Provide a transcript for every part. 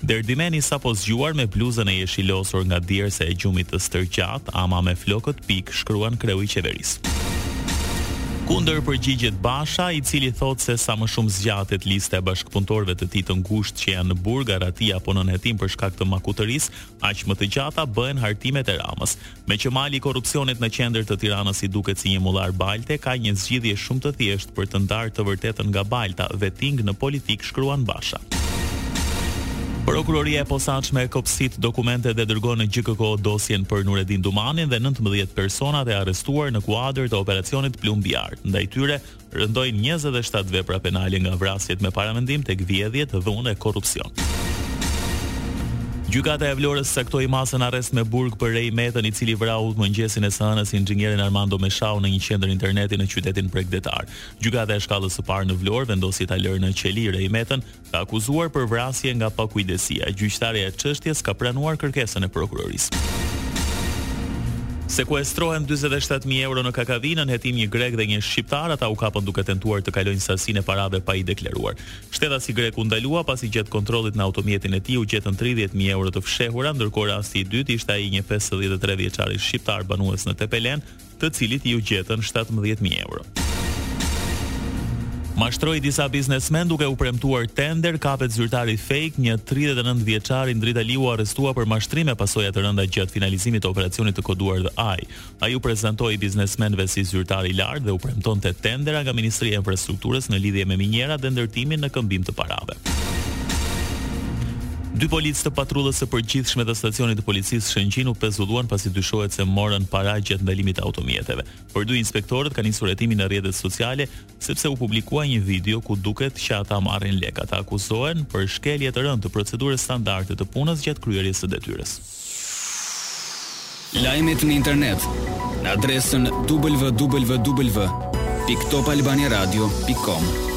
Derdimeni sapo zgjuar me bluzën e jeshilosur nga djersa e gjumit të stërgjatë, ama me flokët pikë, shkruan kreu i qeverisë. Kundërpërgjigjet Basha, i cili thotë se sa më shumë zgjatet lista e bashkëpunëtorëve të tij të ngushtë që janë në burg, arrati apo nën hetim për shkak të makutërisë, aq më të gjata bëhen hartimet e Ramës. Meqë mali i korrupsionit në qendër të Tiranës i duket si një mullar balte, ka një zgjidhje shumë të thjeshtë për të ndarë të vërtetën nga balta, vetting në politikë, shkruan Basha. Prokuroria e Posaçme e kopsit dokumentet dhe dërgon në GJKKO dosjen për Nuredin Dumanin dhe nëntëmbëdhjetë personat e arrestuar në kuadër të operacionit Plumb i Artë. Ndaj tyre rëndojnë njëzet e shtatë vepra penale nga vrasjet me paramendim tek vjedhjet, dhunë e korrupsion. Gjykata e Vlorës caktoi masën arrest me burg për Rei Metën, i cili vrau mëngjesin e së hënës inxhinierin Armando Meshau në një qendër interneti në qytetin bregdetar. Gjykata e Shkallës së Parë në Vlorë vendosi ta lërë në qeli Rei Metën, të akuzuar për vrasje nga pakujdesia, gjyqtarja e çështjes ka pranuar kërkesën e prokurorisë. Sekuestrohen dyzet e shtatë mijë euro në Kakavijë, nën hetim një grek dhe një shqiptar, ata u kapën duke tentuar të kalojnë sasinë e parave pa i deklaruar. Shtetasi grek u ndalua pasi gjatë kontrollit në automjetin e tij u gjetën tridhjetë mijë euro të fshehura, ndërkohë rasti i dytë ishte ai i një pesëdhjetë e tre vjeçari shqiptar banues në Tepelenë, të cilit iu gjetën shtatëmbëdhjetë mijë euro. Mashtroi disa biznesmenë duke u premtuar tender, kapet zyrtari fake, një tridhjetë e nëntë vjeçari Ndrit Aliu u arrestua për mashtrim me pasoja të rënda gjatë finalizimit të operacionit të koduar The Eye. Ai u prezantohej biznesmenëve si zyrtar i lartë dhe u premtonte tendera nga Ministria e Infrastrukturës në lidhje me minierat dhe ndërtimin në këmbim të parave. Dy policë të Patrullës së Përgjithshme të Stacionit të Policisë Shëngjin u pezulluan pasi dyshohet se morën para gjatë ndalimit të automjeteve. Për dy inspektorët ka nisur hetimi në rrjetet sociale sepse u publikua një video ku duket që ata marrin lekë. Ata akuzohen për shkelje të rëndë të procedurës standarde të punës gjatë kryerjes së detyrës. Lajmet në internet në adresën www.topalbaniaradio.com.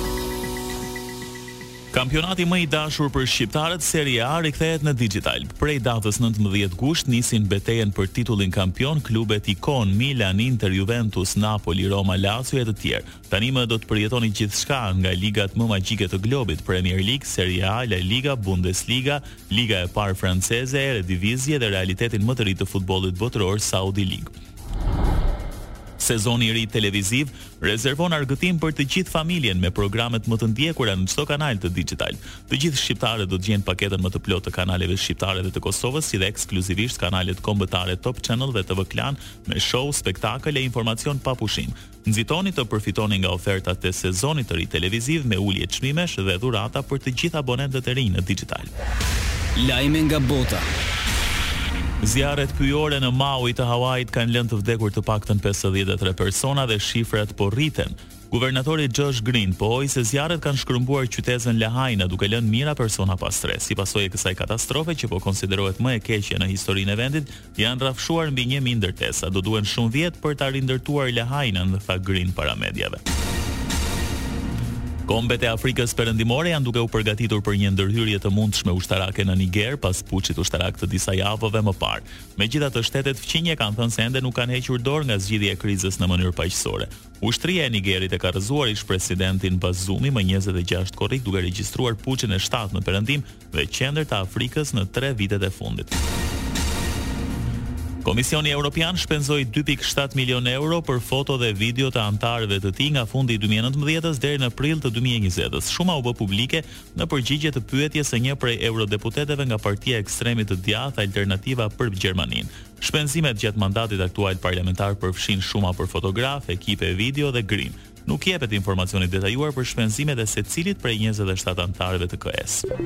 Kampionati më i dashur për shqiptarët, Serie A rikthehet në DigitAlb. Prej datës nëntëmbëdhjetë gusht nisin betejën për titullin kampion klubet ikonë Milan, Inter, Juventus, Napoli, Roma, Lazio e të tjerë. Tanimë do të përjetoni gjithçka, nga ligat më magjike të globit, Premier League, Serie A, La Liga, Bundesliga, Liga e Parë Franceze, Eredivisie dhe realitetin më të ri të futbollit botëror, Saudi League. Sezoni i ri televiziv rezervon argëtim për të gjithë familjen me programet më të ndjekura në çdo kanal të DigitAlb. Të gjithë shqiptarët do të gjejnë paketën më të plotë të kanaleve shqiptare dhe të Kosovës, si dhe ekskluzivisht kanalet kombëtare Top Channel dhe TV Klan me show, spektakël e informacion pa pushim. Nxitoni të përfitoni nga ofertat e sezonit të ri televiziv me ulje çmimesh dhe dhurata për të gjithë abonentët e rinj në Digitalb. Lajme nga bota. Zjarret pyjore në Maui të Hawait kanë lënë të vdekur të paktën pesëdhjetë e tre persona dhe shifrat po rriten. Guvernatori Josh Green pohoi se zjarret kanë shkrumbuar qytezën Lahaina, duke lënë mijëra persona pa strehë. Si pasojë e kësaj katastrofe që po konsiderohet më e keqja në historinë e vendit, Janë rrafshuar mbi një mijë ndërtesa, do duhen shumë vjet për ta rindërtuar Lahainën, tha Green para mediave. Kombet e Afrikës Perëndimore janë duke u përgatitur për një ndërhyrje të mundshme ushtarake në Niger pas puçit ushtarak të disa javëve më parë. Megjithatë, shtetet fqinje kanë thënë se ende nuk kanë hequr dorë nga zgjidhja e krizës në mënyrë paqësore. Ushtria e Nigerit e ka rrëzuar ish-presidentin Bazoum më njëzet e gjashtë korrik duke regjistruar puçin e shtatë në Perëndim dhe qendër të Afrikës në tre vitet e fundit. Komisioni Europian shpenzoi 2.7 milionë euro për foto dhe video të anëtarëve të tij nga fundi i 2019-s deri në prill të 2020-s. Shuma u bë publike në përgjigje të pyetjes së një prej eurodeputeteve nga partia e ekstremit të djathtë Alternativa për Gjermaninë. Shpenzimet gjatë mandatit aktual parlamentar përfshijnë shuma për fotografë, ekipe video dhe grim. Nuk jepet informacion i detajuar për shpenzimet e secilit prej njëzet e shtatë anëtarëve të KE-së.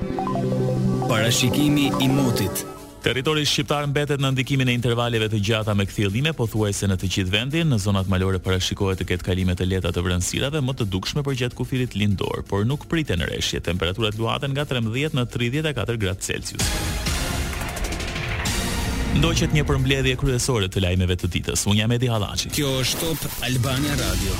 Parashikimi i motit. Territori shqiptar mbetet në ndikimin e intervaleve të gjata me kthjellime pothuajse në të gjithë vendin. Në zonat malore parashikohet të ketë kalime të lehta të vranësirave, më të dukshme përgjatë kufirit lindor, por nuk priten reshje. Temperaturat luhaten nga trembëdhjetë në tridhjetë e katër gradë Celsius. Ndoqët një përmbledhje kryesore të lajmeve të ditës. Unë jam Edi Hallaçi. Kjo është Top Albania Radio.